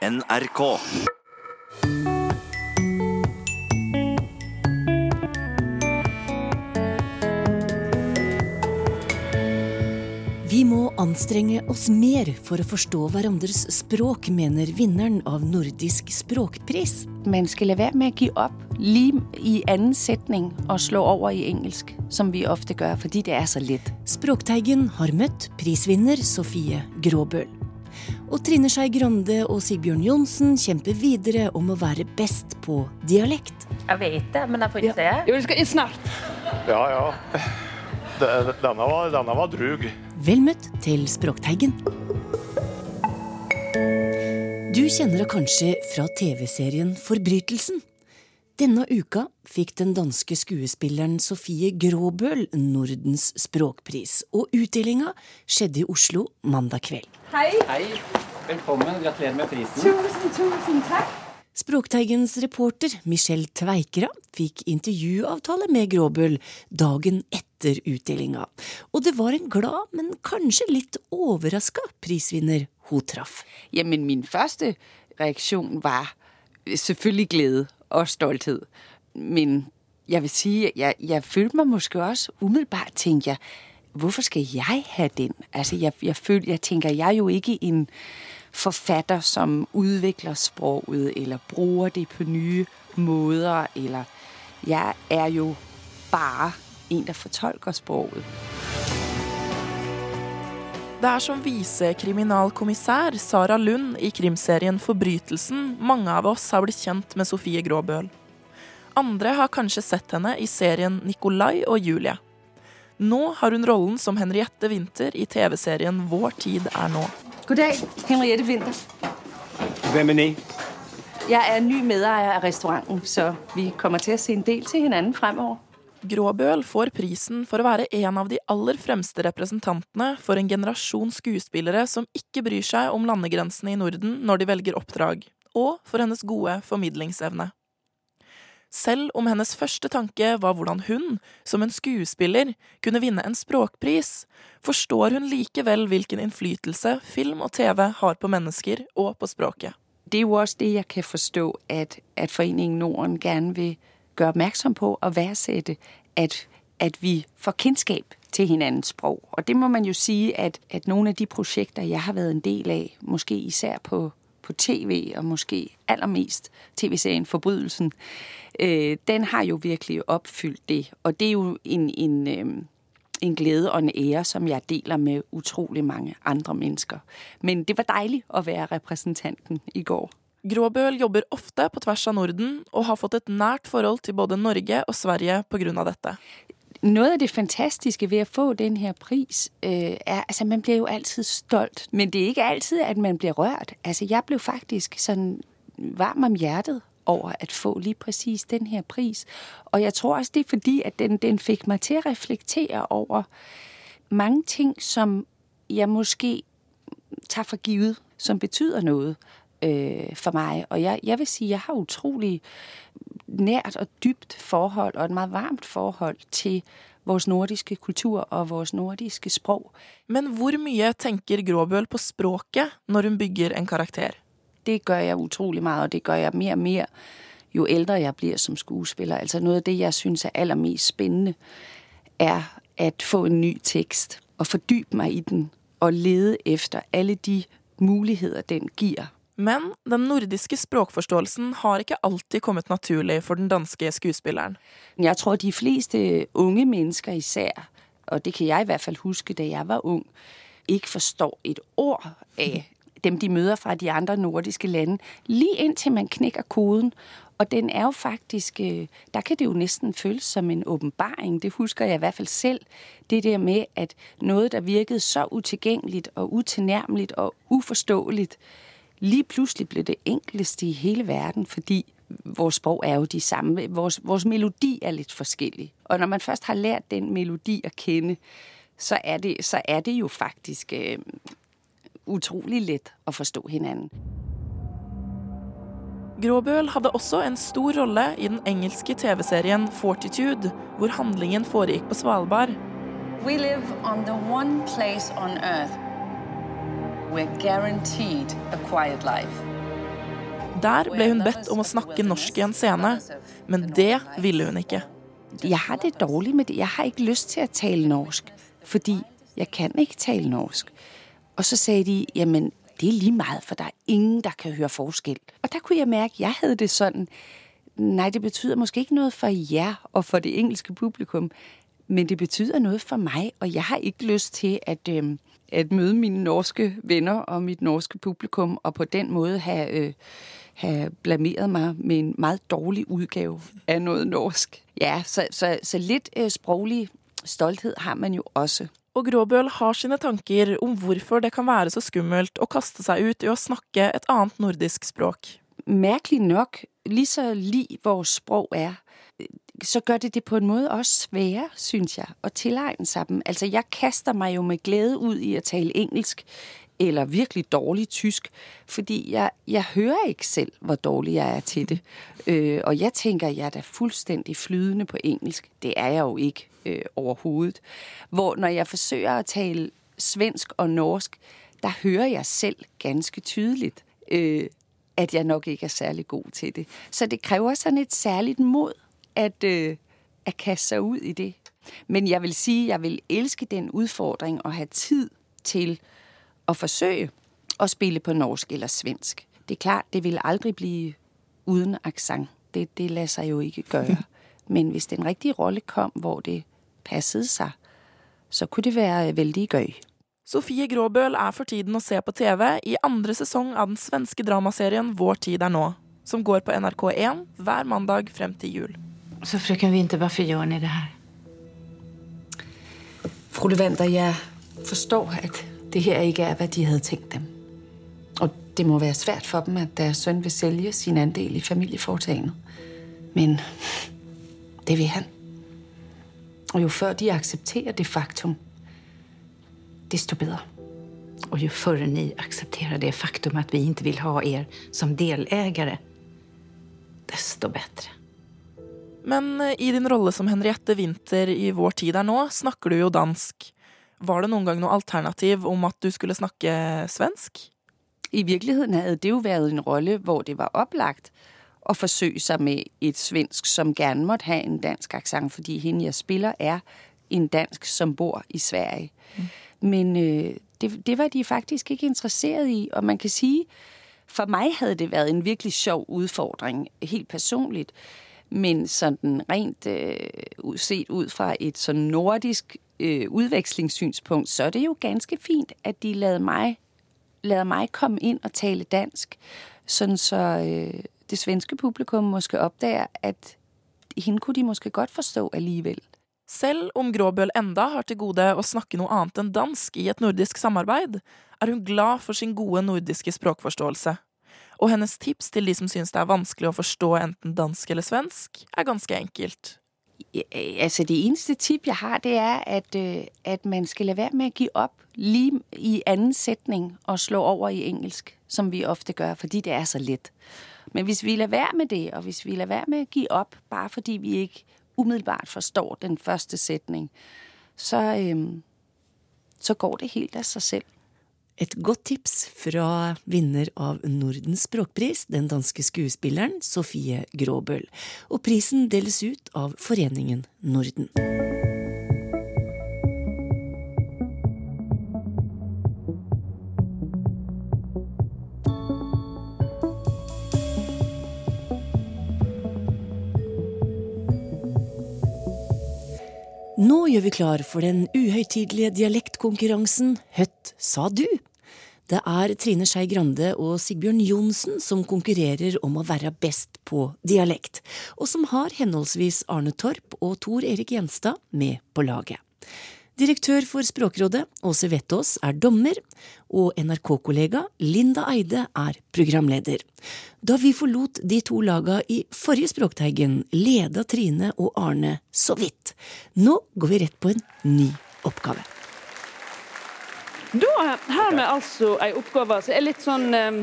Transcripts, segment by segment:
NRK. Vi må anstrenge oss mer for å forstå hverandres språk, mener vinneren av Nordisk språkpris. Man skal la være med å gi opp lim i annen setning og slå over i engelsk, som vi ofte gjør, fordi det er så lett. Språkteigen har møtt prisvinner Sofie Gråbøl. Og Trine Skei Grande og Sigbjørn Johnsen kjemper videre om å være best på dialekt. Jeg vet det, men jeg får ikke se. Jo, du skal inn snart. Ja, ja. Denne var, denne var drug. Vel møtt til Språkteigen. Du kjenner henne kanskje fra TV-serien Forbrytelsen. Denne uka fikk den danske skuespilleren Sofie Gråbøl Nordens språkpris, og utdelinga skjedde i Oslo mandag kveld. Hei. Hei, velkommen. Gratulerer med prisen. Tusen, tusen takk. Språkteigens reporter Michelle Tveikra fikk intervjuavtale med Gråbøl dagen etter utdelinga, og det var en glad, men kanskje litt overraska prisvinner hun traff. Jamen, min første reaksjon var selvfølgelig glede og stolthed. Men jeg vil sige, jeg, jeg følte mig måske også umiddelbart, tænkte jeg, hvorfor skal jeg have den? Altså, jeg, jeg, følte, jeg tænker, jeg er jo ikke en forfatter, som udvikler sproget, eller bruger det på nye måder, eller jeg er jo bare en, der fortolker sproget. Det er som visekriminalkommissær Sara Lund i krimserien Forbrytelsen mange av oss har blitt kjent med Sofie Gråbøl. Andre har kanskje sett henne i serien Nikolai og Julie. Nå har hun rollen som Henriette Winther i TV-serien Vår tid er nå. Goddag, Henriette Vinter. Hvem er ni? Jeg er ny medeier av restauranten, så vi kommer til å se en del til hinanden fremover. Gråbøl får prisen for å være en av de aller fremste representantene for en generasjon skuespillere som ikke bryr seg om landegrensene i Norden når de velger oppdrag, og for hennes gode formidlingsevne. Selv om hennes første tanke var hvordan hun, som en skuespiller, kunne vinne en språkpris, forstår hun likevel hvilken innflytelse film og TV har på mennesker og på språket. Det er jo også det, jeg kan forstå, at, at Foreningen Norden gjerne vil gøre opmærksom på og værdsætte, at, at vi får kendskab til hinandens sprog. Og det må man jo sige, at, at nogle af de projekter, jeg har været en del af, måske især på, på tv, og måske allermest tv-serien Forbrydelsen, øh, den har jo virkelig opfyldt det. Og det er jo en, en, øh, en glæde og en ære, som jeg deler med utrolig mange andre mennesker. Men det var dejligt at være repræsentanten i går. Gråbøl jobber ofte på tvers av Norden, og har fått et nært forhold til både Norge og Sverige av dette. Noe av det fantastiske ved å få denne pris, øh, er, altså man blir jo alltid stolt, men det er ikke alltid at man blir rørt. Altså jeg ble faktisk sånn varm om hjertet over at få lige præcis den pris. Og jeg tror også, det er fordi, at den, den fikk meg til å reflektere over mange ting, som jeg måske tager for givet, som betyder noget øh, for mig. Og jeg, jeg vil sige, jeg har utrolig nært og dybt forhold, og et meget varmt forhold til vores nordiske kultur og vores nordiske sprog. Men hvor mye tenker Gråbøl på språket når hun bygger en karakter? Det gør jeg utrolig mye, og det gør jeg mer og mer jo eldre jeg blir som skuespiller. Altså Noe av det, jeg synes er aller mest spennende, er at få en ny tekst og fordype meg i den og lede efter alle de muligheter den giver. Men den nordiske språkforståelsen har ikke alltid kommet naturlig for den danske skuespilleren. Jeg tror, de fleste unge mennesker især, og det kan jeg i hvert fall huske, da jeg var ung, ikke forstår et ord af dem, de møder fra de andre nordiske lande, lige indtil man knækker koden. Og den er jo faktisk, øh, der kan det jo næsten føles som en åbenbaring. Det husker jeg i hvert fald selv. Det der med, at noget, der virkede så utilgængeligt og utilnærmeligt og uforståeligt, lige pludselig blev det enkleste i hele verden, fordi vores sprog er jo de samme. Vores, vores melodi er lidt forskellig. Og når man først har lært den melodi at kende, så er det, så er det jo faktisk øh, utrolig let at forstå hinanden. Gråbøl hadde også en stor rolle i den engelske TV-serien Fortitude, hvor handlingen foregikk på Svalbard. We live on the one place on earth Der ble hun bedt om å snakke norsk i en scene, men det ville hun ikke. Jeg har det dårlig med det. Jeg har ikke lyst til å tale norsk, fordi jeg kan ikke tale norsk. Og så sa de jamen det er lige meget, for det er ingen der kan høre forskjell. Og der kunne jeg merke jeg hadde det sånn Nei, det betyr måske ikke noe for jer og for det engelske publikum, men det betyder noe for meg, og jeg har ikke lyst til at, øh, at møde mine norske venner og mitt norske publikum, og på den måte ha, øh, ha blameret meg med en meget dårlig utgave av noe norsk. Ja, så, så, så litt øh, språklig stolthet har man jo også. Og Gråbøl har sine tanker om hvorfor det kan være så skummelt å kaste seg ut i å snakke et annet nordisk språk. Merkelig nok, lige så lig vårt sprog er, så gør det det på en måde også sværere, synes jeg, at tilegne sig dem. Altså, jeg kaster mig jo med glæde ud i at tale engelsk, eller virkelig dårlig tysk, fordi jeg, jeg hører ikke selv, hvor dårlig jeg er til det. Øh, og jeg tænker, jeg er da fuldstændig flydende på engelsk. Det er jeg jo ikke øh, overhovedet. Hvor når jeg forsøger at tale svensk og norsk, der hører jeg selv ganske tydeligt, øh, at jeg nok ikke er særlig god til det. Så det kræver sådan et særligt mod at, øh, at kaste sig ud i det. Men jeg vil sige, jeg vil elske den udfordring at have tid til at forsøge at spille på norsk eller svensk. Det er klart, det vil aldrig blive uden accent. Det, det lader sig jo ikke gøre. Men hvis den rigtige rolle kom, hvor det passede sig, så kunne det være veldig gøy. Sofie Gråbøl er for tiden å se på TV i andre sesong av den svenske dramaserien Vår tid er nå, som går på NRK1 hver mandag frem til jul. Så frøken Winther, hvorfor gjør ni det her? Fru Levander, jeg forstår, at det her ikke er, hvad de havde tænkt dem. Og det må være svært for dem, at deres søn vil sælge sin andel i familieforetagendet. Men det vil han. Og jo før de accepterer det faktum, desto bedre. Og jo før ni aksepterer det faktum at vi ikke vil ha er som delägare, desto bedre. Men eh, i din rolle som Henriette Winther i Vår tid er nå, snakker du jo dansk. Var det noen gang noe alternativ om at du skulle snakke svensk? I virkeligheten hadde det jo vært en rolle, hvor det var opplagt å forsøke seg med et svensk, som gerne måtte ha en dansk aksent, fordi henne jeg spiller er en dansk, som bor i Sverige. Mm. Men øh, det, det var de faktisk ikke interesseret i, og man kan si for meg hadde det vært en virkelig sjov utfordring, helt personligt. Men sådan rent øh, set ud fra et sådan nordisk øh, udvekslingssynspunkt, så er det jo ganske fint, at de lader mig, lader komme ind og tale dansk, sådan så øh, det svenske publikum måske opdager, at hende kunne de måske godt forstå alligevel. Selv om Gråbøl enda har til gode å snakke noe annet enn dansk i et nordisk samarbeid, er hun glad for sin gode nordiske språkforståelse. Og hennes tips til de som synes det er vanskelig å forstå enten dansk eller svensk, er ganske enkelt. Altså Det eneste tip jeg har, det er at, øh, at man skal la være med å gi opp lige i annen setning og slå over i engelsk, som vi ofte gjør, fordi det er så lett. Men hvis vi lar være med det, og hvis vi lar være med å gi opp bare fordi vi ikke umiddelbart forstår den første setning, så, øhm, så går det helt av seg selv. Et godt tips fra vinner av Nordens språkpris, den danske skuespilleren Sofie Gråbøl. Og prisen deles ut av Foreningen Norden. Nå gjør vi klar for den uhøytidelige dialektkonkurransen Høtt sa du? Det er Trine Skei Grande og Sigbjørn Johnsen som konkurrerer om å være best på dialekt, og som har henholdsvis Arne Torp og Tor Erik Gjenstad med på laget. Direktør for Språkrådet, Åse Vettås, er dommer, og NRK-kollega Linda Eide er programleder. Da vi forlot de to laga i forrige Språkteigen, leda Trine og Arne så vidt. Nå går vi rett på en ny oppgave. Da har vi altså ei oppgave som er litt sånn eh,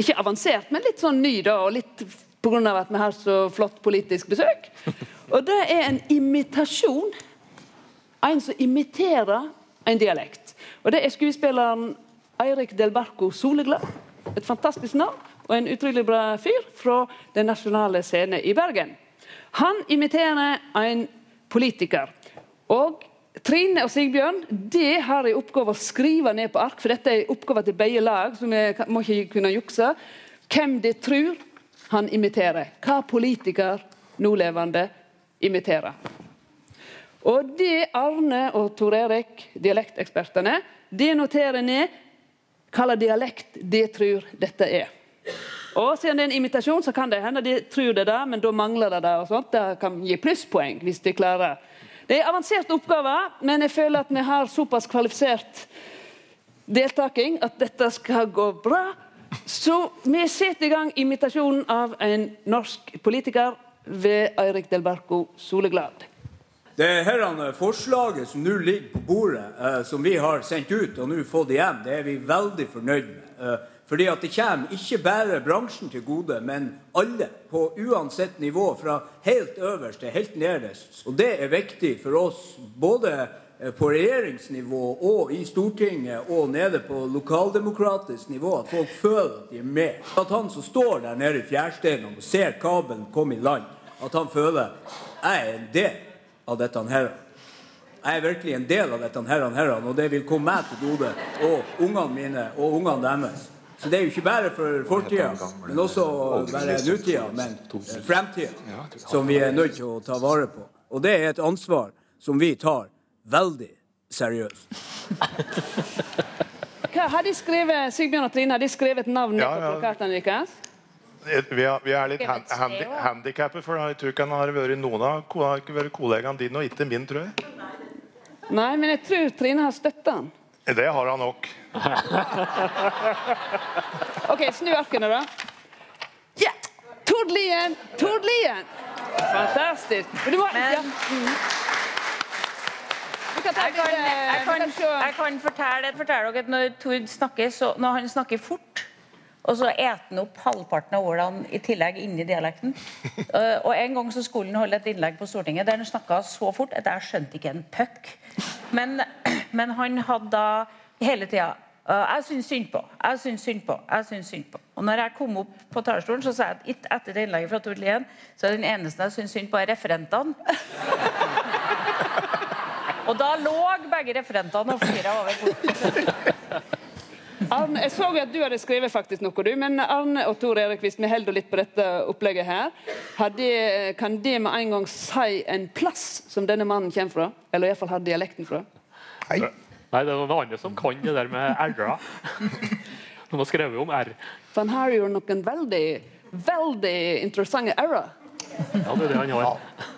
Ikke avansert, men litt sånn ny, da. Og litt pga. at vi har så flott politisk besøk. Og det er en imitasjon. En som imiterer en dialekt. Og det er skuespilleren Eirik Delbarco Soleglad. Et fantastisk navn. og en utrolig bra fyr fra Den nasjonale scene i Bergen. Han imiterer en politiker. Og Trine og Sigbjørn de har i oppgave å skrive ned på ark, for dette er oppgave til begge lag, så vi må ikke kunne jukse, hvem de tror han imiterer. Hva politiker nålevende imiterer. Og det Arne og Tor Erik, dialektekspertene, de noterer ned hva dialekt de tror dette er. Og Siden det er en imitasjon, så kan det hende de tror det, da, men da mangler det det. og sånt. Det kan gi plusspoeng hvis de klarer det er avanserte oppgaver, men jeg føler at vi har såpass kvalifisert deltaking at dette skal gå bra. Så vi setter i gang imitasjonen av en norsk politiker ved Eirik Delbarco Soleglad. Det her forslaget som nå ligger på bordet, eh, som vi har sendt ut og nå fått igjen, det er vi veldig fornøyd med. Fordi at det kommer ikke bare bransjen til gode, men alle på uansett nivå, fra helt øverst til helt nederst. Og det er viktig for oss både eh, på regjeringsnivå og i Stortinget og nede på lokaldemokratisk nivå, at folk føler at de er med. At han som står der nede i fjærsteinene og ser kabelen komme i land, at han føler jeg er en del av dette her. Jeg er virkelig en del av dette her, og det vil komme meg til gode, og ungene mine og ungene deres. Så det er jo ikke bare for fortida, men også bare nutida, men eh, fremtida, som vi er nødt til å ta vare på. Og det er et ansvar som vi tar veldig seriøst. Hva har de skrevet, Sigbjørn og Trine, har de skrevet navnet ja, ja. på plakatene deres? Vi, er, vi er litt hand, handi, handikappet, for jeg tror ikke han har vært noen av kollegaene dine, og ikke min, tror jeg. Nei, men jeg tror Trine har støtta han. Det har han nok. OK, snu arkene, da. Ja! Tord Lien! Tord Lien! Fantastisk. Men du må Men, ja. mm. Jeg kan, jeg, kan, jeg kan, fortelle, fortelle dere at når Tord snakker, så, når han snakker fort og så eter han opp halvparten av ordene i tillegg inni dialekten. Uh, og En gang så skulle han holde et innlegg på Stortinget der han snakka så fort at jeg skjønte ikke en puck. Men, men, han hadde da hele tida uh, Jeg syns synd på, jeg syns synd på, jeg syns synd på. Og når jeg kom opp på talerstolen, så sa jeg at etter det innlegget fra Tord Lien, så er den eneste jeg syns synd på, er referentene. og da lå begge referentene og flira over bordet. Arne, jeg så at du hadde skrevet faktisk noe, du. Men Arne og Tor Erik, hvis vi holder litt på dette opplegget her, det, kan det med en gang si en plass som denne mannen kommer fra? Eller iallfall har dialekten fra? Hei. Nei, det er noen andre som kan det der med r-er. De har skrevet om r. For han har jo noen veldig, veldig interessante r-er. Ja, det er det han har. Ja.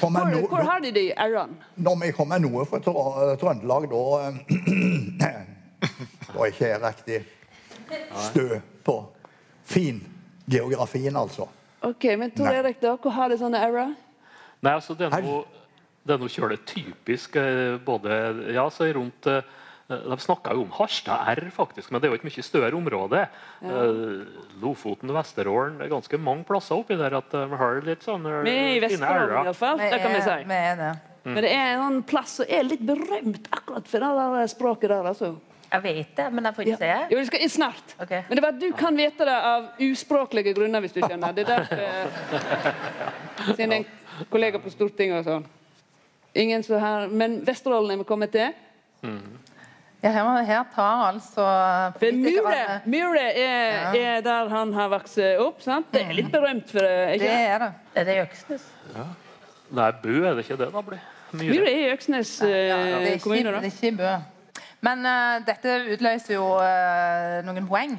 Hvor, hvor, har de de r-ene? Når vi kommer noe fra Trøndelag, da og ikke er riktig stø på fin geografien, altså. Ok, Men Tor Erik, da, hvor har det sånne error? Nei, altså, det er noe, det er noe kjølig typisk eh, både ja, så rundt eh, de snakka jo om Harstad R, faktisk, men det er jo et mye større område. Ja. Uh, Lofoten, Vesterålen Det er ganske mange plasser oppi der at vi har litt sånn Vi er i Vesterålen iallfall. Det kan vi si. Men det er en plass som er litt berømt akkurat for det språket der. altså. Jeg vet det, men jeg får ikke ja. se. Jo, det skal inn snart. Okay. Men det var at du kan vite det av uspråklige grunner, hvis du skjønner. Det er derfor Siden en kollega på Stortinget og sånn. Ingen så her, Men Vesterålen er vi kommet til. Mm. Ja, her, her, tar altså Mure, Mure er, ja. er, der han har vokst opp. sant? Det er litt berømt for det. Ikke? Det er det. Er det Øksnes? Ja. Nei, Bø er det ikke det, da? blir. Myre er i Øksnes ja, ja, kommune. Det er ikke Bø. Men uh, dette utløser jo uh, noen poeng.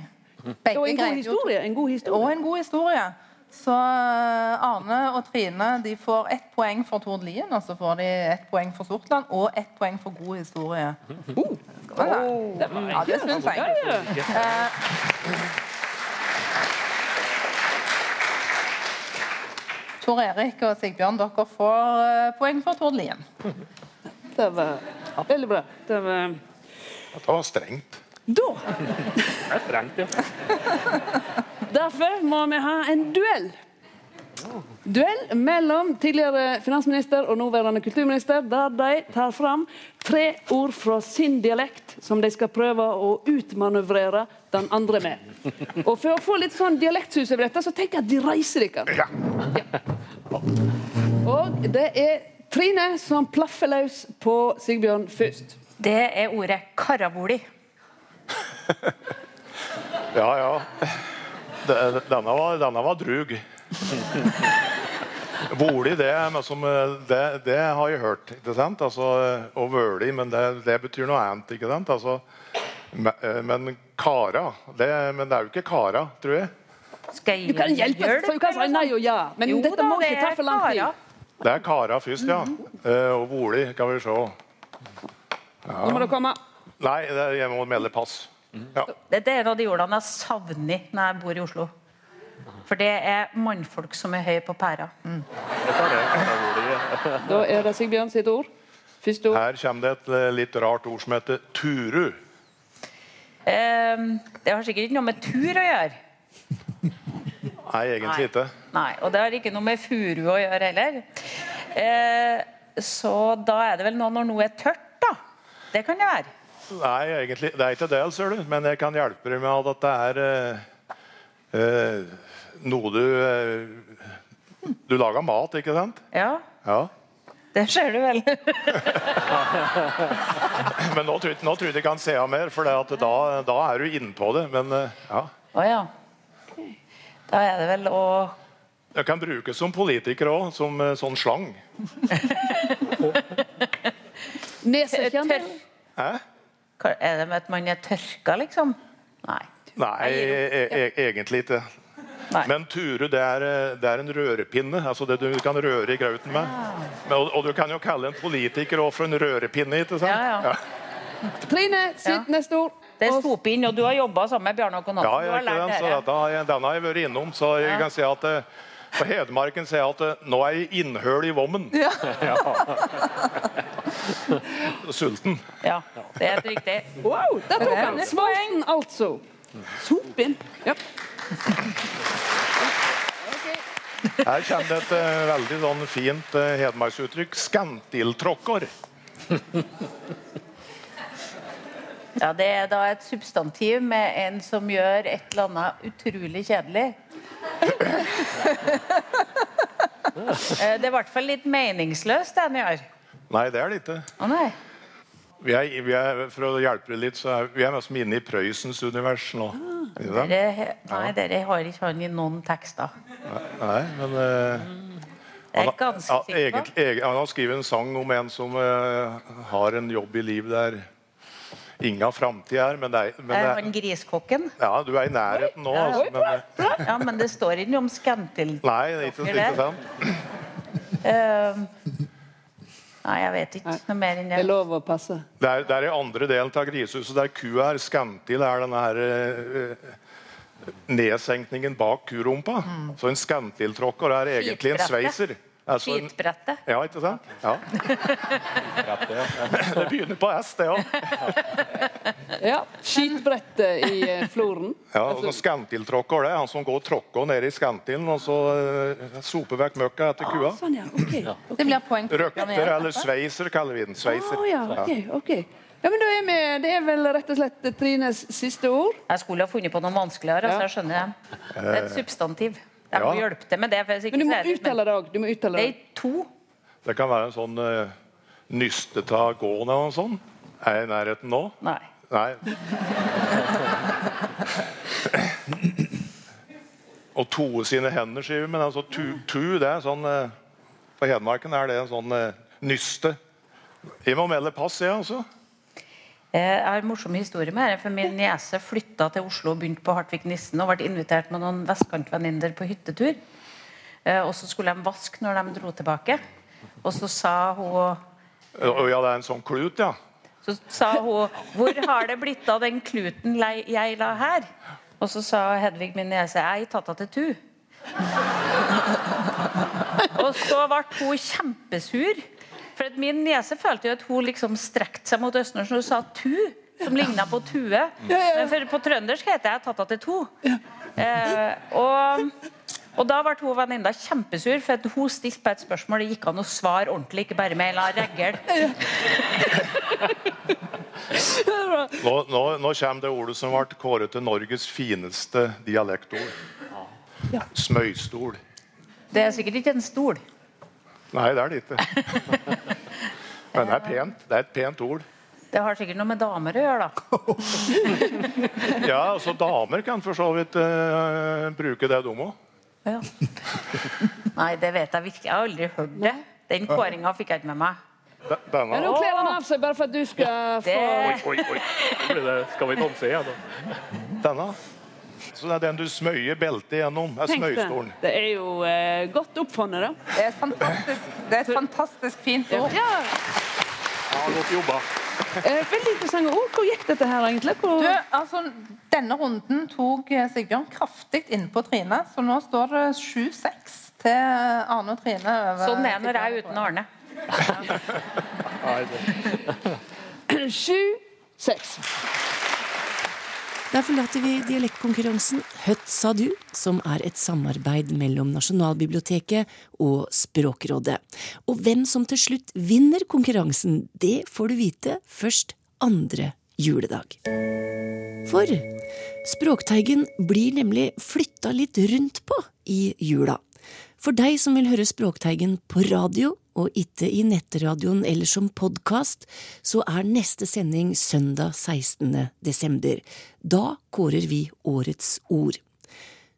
Begge og en god, historie, en god historie. Og en god historie. Så uh, Arne og Trine de får ett poeng for Tord Lien, og så får de ett poeng for Sortland og ett poeng for god historie. Uh. Oh, det var, ja, det syns jeg. Tor Erik og Sigbjørn, dere får poeng for Tord Lien. Det var veldig bra. Det var det var strengt. Da Det er strengt, ja. Derfor må vi ha en duell. Duell mellom tidligere finansminister og nåværende kulturminister, der de tar fram tre ord fra sin dialekt som de skal prøve å utmanøvrere den andre med. Og For å få litt sånn dialektsus over dette, så tenker jeg at de reiser dere. Ja. Og det er Trine som plaffer løs på Sigbjørn først. Det er ordet karavoli. ja, ja. Denne var, denne var drug. Voli, det, det, det, har jeg hørt. ikke sant? Altså, og vøli, men det, det, betyr noe annet. ikke sant? Altså, eh, men kara det, Men det er jo ikke kara, tror jeg. Skal jeg du kan hjelpe, for du kan si nei og ja, men jo, dette må ikke ta for lang tid. Det er kara først, ja. Uh, og voli, kan vi se. Ja. Nå må du komme. Nei, jeg må melde pass. Ja. Dette er en av de ordene jeg savner når jeg bor i Oslo. For det er mannfolk som er høye på pæra. Mm. da er det Sigbjørn sitt ord. Første ord. Her kommer det et eh, litt rart ord som heter turu. Eh, det har sikkert ikke noe med tur å gjøre. Nei, egentlig ikke. Nei, Og det har ikke noe med furu å gjøre heller. Eh, så da er det vel nå når noe er tørt. Det kan det være. Nei, egentlig, det er ikke det, ser du. Men jeg kan hjelpe deg med at det er eh, eh, noe du eh, Du lager mat, ikke sant? Ja. ja. Det ser du vel. Men nå, nå tror jeg ikke han ser mer, for da, da, er du innpå det. Men eh, ja. Å ja. Da er det vel å Det kan brukes som politiker òg, som eh, sånn slang. Nesekjenn? Hæ? Er det med at man er tørka, liksom? Nei. Nei, e e egentlig ikke. Nei. Men Ture det er, det er, en rørepinne. altså Det du kan røre i grauten med. Men, og, og, du kan jo kalle en politiker for en rørepinne. ikke sant? Ja, ja. ja. Trine, sitt neste ord. Det er skopinn, og du har jobba sammen med Bjarne Håkon Hansen. Ja, jeg, den, så dette, den har jeg vært innom, så jeg kan si at eh, på Hedmarken sier jeg at eh, nå er jeg innhøl i vommen. Ja. Sulten. Ja, det er helt riktig. Wow, der tok han et poeng, altså. Sopin. Ja. Her kommer det et uh, veldig sånn fint uh, hedmarksuttrykk. 'Skantiltråkker'. ja, det er da et substantiv med en som gjør et eller annet utrolig kjedelig. Eh, det er i hvert fall litt meningsløst, det han gjør. Nei, det er det ikke. Å nei. Vi er, vi er, for å hjelpe deg litt, så er vi er nesten inne i Prøysens univers nå. Ah, dere, nei, dere har ikke han i noen tekster. Nei, men uh, ganske sikkert. Han har skrevet en sang om en som uh, har en jobb i livet der ingen framtid her, Men det er, men er han griskokken? Ja, du er i nærheten nå. Altså, men, ja, men det står ikke om skantil... Nei, det er ikke, ikke sant. Uh, nei, jeg vet ikke noe mer enn det. Det er lov å passe. Det er, det er i andre delen av grisehuset der kua er Scantil er denne her uh, nedsenkningen bak kurumpa. Mm. Så en skantiltråkker er egentlig en sveiser. Altså, Skitbrettet. Ja, ikke sant? Ja. det begynner på S, det òg. ja. Skitbrettet i uh, floren. Ja, og så Skantiltråkker, det. Han som går tråkka ned i skantilen og så uh, soper vekk møkka etter kua. Ah, sånn, ja. okay. okay. Det blir poeng. Røkter eller sveiser, kaller vi den. Sveiser. Ah, ja, okay, okay. Ja, men er vi, Det er vel rett og slett Trines siste ord? Jeg skulle ha funnet på noe vanskeligere. Ja. så jeg skjønner det. Det er et substantiv. Jeg må ja. hjelpe til med det. men du må uttale det òg. Det er to. Det kan være en sånn uh, nysteta gående eller noe sånt. Er jeg i nærheten nå? Nei. Nei. Og toe sine hender, sier vi. Men altså, tu, tu, det er sånn uh, På Hedmarken er det en sånn uh, nyste. Jeg må melde pass, jeg, altså. Eh, jeg har en morsom historie med det, for Min niese flytta til Oslo og begynte på Hartvig Nissen og ble invitert med noen vestkantvenninner på hyttetur. Eh, og Så skulle de vaske når de dro tilbake. Og så sa hun Ja, det er en sånn klut, ja. Så sa hun 'Hvor har det blitt av den kluten jeg la her?' Og så sa Hedvig, min niese, 'Jeg tatt henne til tu'. og så ble hun kjempesur. For at Min niese følte jo at hun liksom strekte seg mot østnorsk når hun sa tu, som ligna på tue. Men for på trøndersk heter jeg 'tatta til to'. Eh, og Og da ble hun venninna kjempesur, for at hun stilte på et spørsmål det gikk an å svare ordentlig, ikke bare med en eller annen reggel. Nå, nå, nå kommer det ordet som ble kåret til Norges fineste dialektord. Smøystol. Det er sikkert ikke en stol. Nei, det er det ikke. Men det er pent. Det er et pent ord. Det har sikkert noe med damer å gjøre, da. Ja, altså Damer kan for så vidt uh, bruke det, de òg. Ja. Nei, det vet jeg virkelig. Jeg har aldri hørt det. Den kåringa fikk jeg ikke med meg. Denne Men nå kler han av seg bare for at du skal få Det- Oi, oi, oi. Det, skal vi danse igjen, da? Denne. Så det er den du smøyer beltet gjennom. er smøyestolen. det. Det er jo eh, godt oppfunnet, da. Det er fantastisk, det er et fantastisk fint ord. Ja. Ja, godt jobba. Eh, veldig interessante ord. Hvor gikk dette her, egentlig? Hvor... Du, altså, denne runden tok eh, Sigbjørn kraftig innpå Trine, så nå står det 7-6 til Arne og Trine. over Sånn er det når jeg er uten Arne. Sju, seks. Der forlater vi dialektkonkurransen Høtt sa du, som er et samarbeid mellom Nasjonalbiblioteket og Språkrådet. Og hvem som til slutt vinner konkurransen, det får du vite først andre juledag. For Språkteigen blir nemlig flytta litt rundt på i jula. For deg som vil høre Språkteigen på radio, og ikke i nettradioen eller som podkast, så er neste sending søndag 16. desember. Da kårer vi årets ord.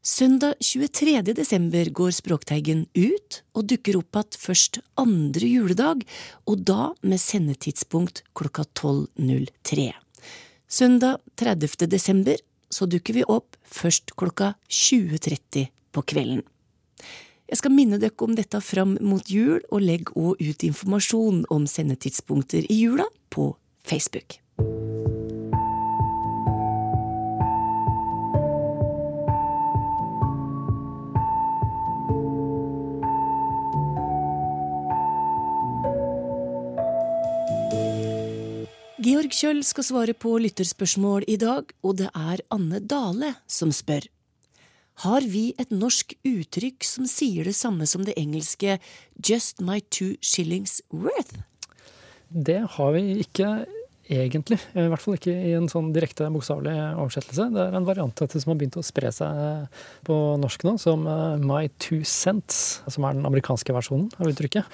Søndag 23. desember går Språkteigen ut og dukker opp igjen først andre juledag, og da med sendetidspunkt klokka 12.03. Søndag 30. desember så dukker vi opp først klokka 20.30 på kvelden. Jeg skal minne dere om dette fram mot jul, og legg òg ut informasjon om sendetidspunkter i jula på Facebook. Georg Kjøll skal svare på lytterspørsmål i dag, og det er Anne Dale som spør. Har vi et norsk uttrykk som sier det samme som det engelske just my two shillings worth? Det har vi ikke egentlig. I hvert fall ikke i en sånn direkte bokstavelig oversettelse. Det er en variant av dette som har begynt å spre seg på norsk nå, som eh, my two cents, som er den amerikanske versjonen av uttrykket.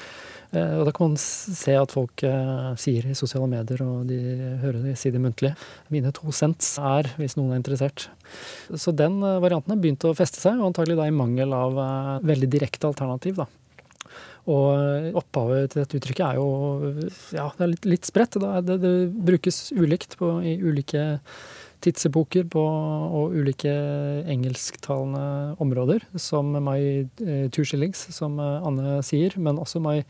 Eh, Og da kan man se at folk eh, sier i sosiale medier, og de hører de si det muntlig. Mine to cents er, hvis noen er interessert. Så den eh, varianten har begynt å feste seg, og antagelig da i mangel av eh, veldig direkte alternativ. da. Og eh, opphavet til dette uttrykket er jo ja, det er litt, litt spredt. Det, det, brukes ulikt på, i ulike tidsepoker på, og ulike engelsktalende områder, som my eh, two shillings, som eh, Anne sier, men også my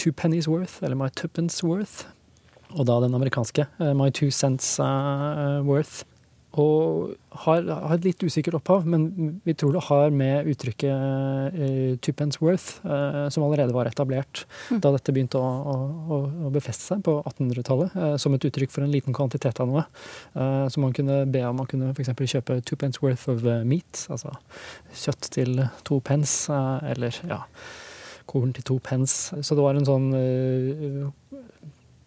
two pennies worth, eller my tuppence worth. Og da den amerikanske, my two cents worth. Og har, har et litt usikkert opphav, men vi tror det har med uttrykket uh, tuppence worth, uh, som allerede var etablert da dette begynte å, å, å, befeste seg på 1800-tallet, uh, som et uttrykk for en liten kvantitet av noe. Uh, så man kunne be om man kunne f.eks. kjøpe two pence worth of eh, meat, altså kjøtt til to pence, eh, eller ja, korn til to pence. Så det var en sånn eh,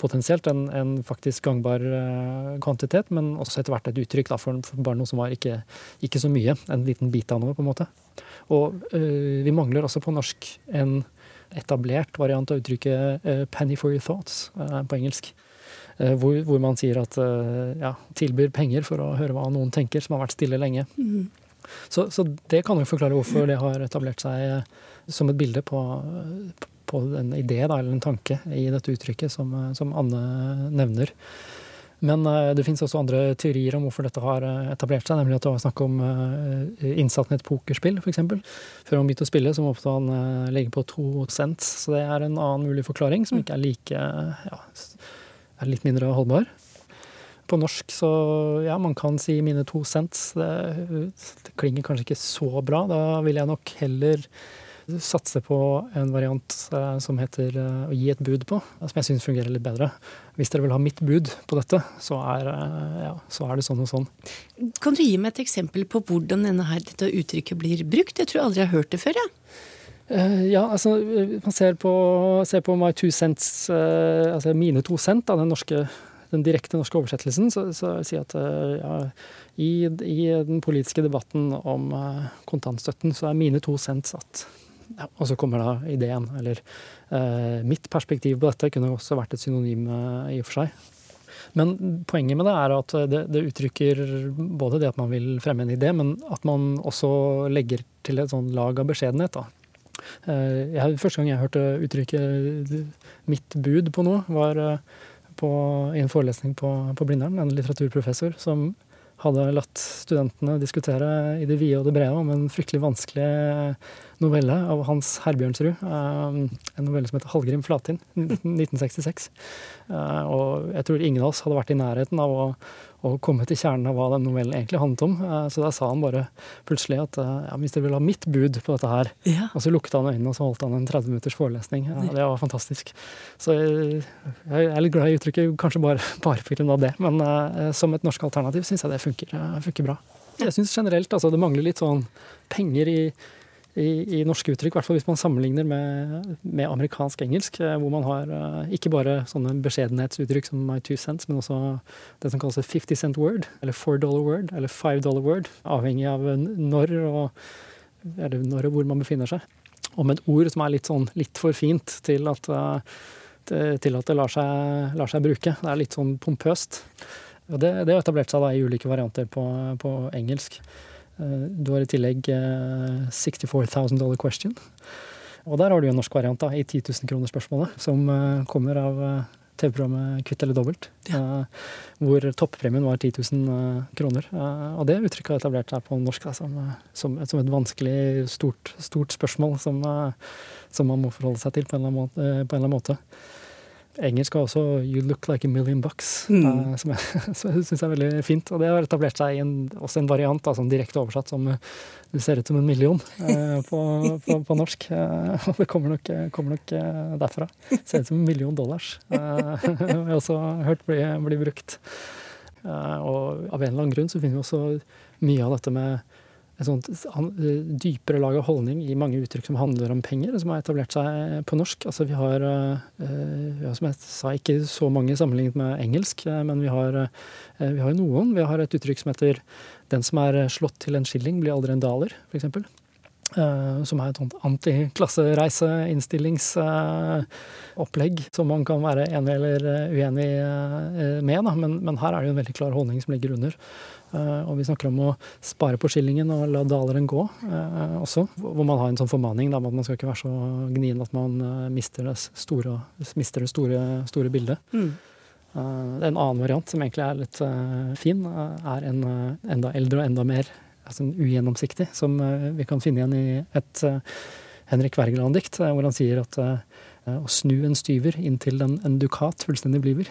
potensielt en, en faktisk gangbar eh, kvantitet, men også etter hvert et uttrykk da, for, for bare noe som var ikke, ikke så mye. En liten bit av noe, på en måte. Og eh, vi mangler også på norsk en etablert variant av uttrykket uh, 'penny for your thoughts' uh, på engelsk. Uh, hvor, hvor man sier at ja, tilbyr penger for å høre hva noen tenker, som har vært stille lenge. Så, så det kan jo forklare hvorfor det har etablert seg som et bilde på, på en idé da, eller en tanke i dette uttrykket som, eh, som Anne nevner. Men eh, det finnes også andre teorier om hvorfor dette har eh, etablert seg. Nemlig at det var snakk om innsatt i et pokerspill, f.eks. Før han begynte å spille, så måtte han legge på to cents. Så det er en annen mulig forklaring, som ikke er like ja, er litt mindre holdbar. På norsk så ja, man kan si mine to cents. Det, det klinger kanskje ikke så bra. Da vil jeg nok heller satse på en variant eh, som heter eh, å gi et bud på, som jeg syns fungerer litt bedre. Hvis dere vil ha mitt bud på dette, så er, eh, ja, så er det sånn og sånn. Kan du gi meg et eksempel på hvordan denne her, dette uttrykket blir brukt? Jeg tror aldri jeg har hørt det før. Ja. Ja, altså man ser på, ser på My Two Cents, altså mine to cent, den, norske, den direkte norske oversettelsen, så, så sier at ja, i, i, den politiske debatten om kontantstøtten, så er mine to cent satt ja, og så kommer da ideen, eller eh, mitt perspektiv på dette kunne også vært et synonym eh, i og for seg. Men poenget med det er at det, det, uttrykker både det at man vil fremme en idé, men at man også legger til et sånn lag av beskjedenhet. Da. Eh, jeg, første gang jeg hørte uttrykket 'mitt bud' på noe, var eh, på, i en forelesning på, på Blindern. En litteraturprofessor som hadde latt studentene diskutere i det vide og det brede om en fryktelig vanskelig novelle av Hans Herbjørnsrud. Eh, en novelle som heter 'Hallgrim Flatin', 1966. Eh, og jeg tror ingen av oss hadde vært i nærheten av å, å komme til kjernen av hva den novellen egentlig handlet om. Eh, så da sa han bare plutselig at ja, hvis dere vil ha mitt bud på dette her ja. Og så lukket han øynene og så holdt han en 30 minutters forelesning. Ja, det var fantastisk. Så jeg, jeg er litt glad i uttrykket, kanskje bare, bare av det. Men som et norsk alternativ syns jeg det funker, funker bra. Jeg syns generelt altså, det mangler litt sånn penger i i, i, norske uttrykk, i hvert fall hvis man sammenligner med, med amerikansk engelsk, eh, hvor man har uh, ikke bare sånne beskjedenhetsuttrykk som my two cents, men også det som kalles 50 cent word, eller four dollar word, eller five dollar word, avhengig av når og, når og hvor man befinner seg. Om et ord som er litt, sånn, litt for fint til at, til at det lar seg, lar seg, bruke. Det er litt sånn pompøst. Og det har etablert seg da i ulike varianter på, på engelsk. Eh, du har i tillegg 64,000 eh, dollar question. Og der har du en norsk variant da, i 10 000 kroner-spørsmålet, som eh, kommer av TV-programmet Kvitt eller dobbelt. Ja. Hvor toppremien var 10 000 kroner. Og det uttrykket har etablert seg på norsk da, som, som, som, et vanskelig, stort, stort spørsmål som, som, man må forholde seg til på en eller annen måte. Engelsk har også 'You look like a million bucks', mm. uh, som jeg syns er veldig fint. Og det har etablert seg en, også en variant, da, som direkte oversatt, som uh, du ser ut som en million uh, på, på, på, norsk. og det kommer nok, kommer nok derfra. Ser ut som en million dollars. jeg har også hørt bli, bli brukt. og av en eller annen grunn så finner vi også mye av dette med et sånt eh, dypere lag av holdning i mange uttrykk som handler om penger, som har etablert seg på norsk. Altså vi har, eh, ja, som jeg sa, ikke så mange sammenlignet med engelsk, eh, men vi har, vi har noen. Vi har et uttrykk som heter 'den som er slått til en skilling, blir aldri en daler', f.eks. Uh, som er et sånt antiklassereiseinnstillingsopplegg uh, som man kan være enig eller uenig uh, med. Da. Men, men, her er det jo en veldig klar holdning som ligger under. og vi snakker om å spare på skillingen og la daleren gå også. Hvor man har en sånn formaning om at man skal ikke være så gnien at man mister det store, mister det store, store bildet. Mm. en annen variant som egentlig er litt fin, er en enda eldre og enda mer altså ugjennomsiktig, som eh, vi kan finne igjen i et eh, Henrik Wergeland-dikt, eh, hvor han sier at å snu en styver inntil en, en dukat fullstendig bliver.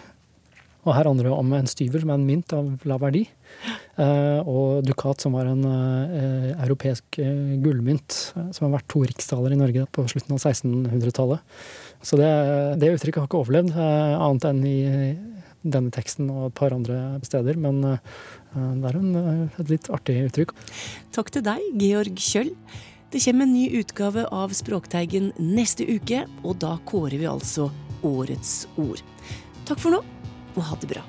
Og her handler det om en styver som er en mynt av lav verdi. og dukat som var en europeisk gullmynt som har vært to riksdaler i Norge på slutten av 1600-tallet. Så det, det, uttrykket har ikke overlevd, annet enn i denne teksten og et par andre steder. Men eh, det er en, eh, et litt artig uttrykk. Takk til deg, Georg Kjøll. Det kommer en ny utgave av Språkteigen neste uke, og da kårer vi altså årets ord. Takk for nå, og ha det bra.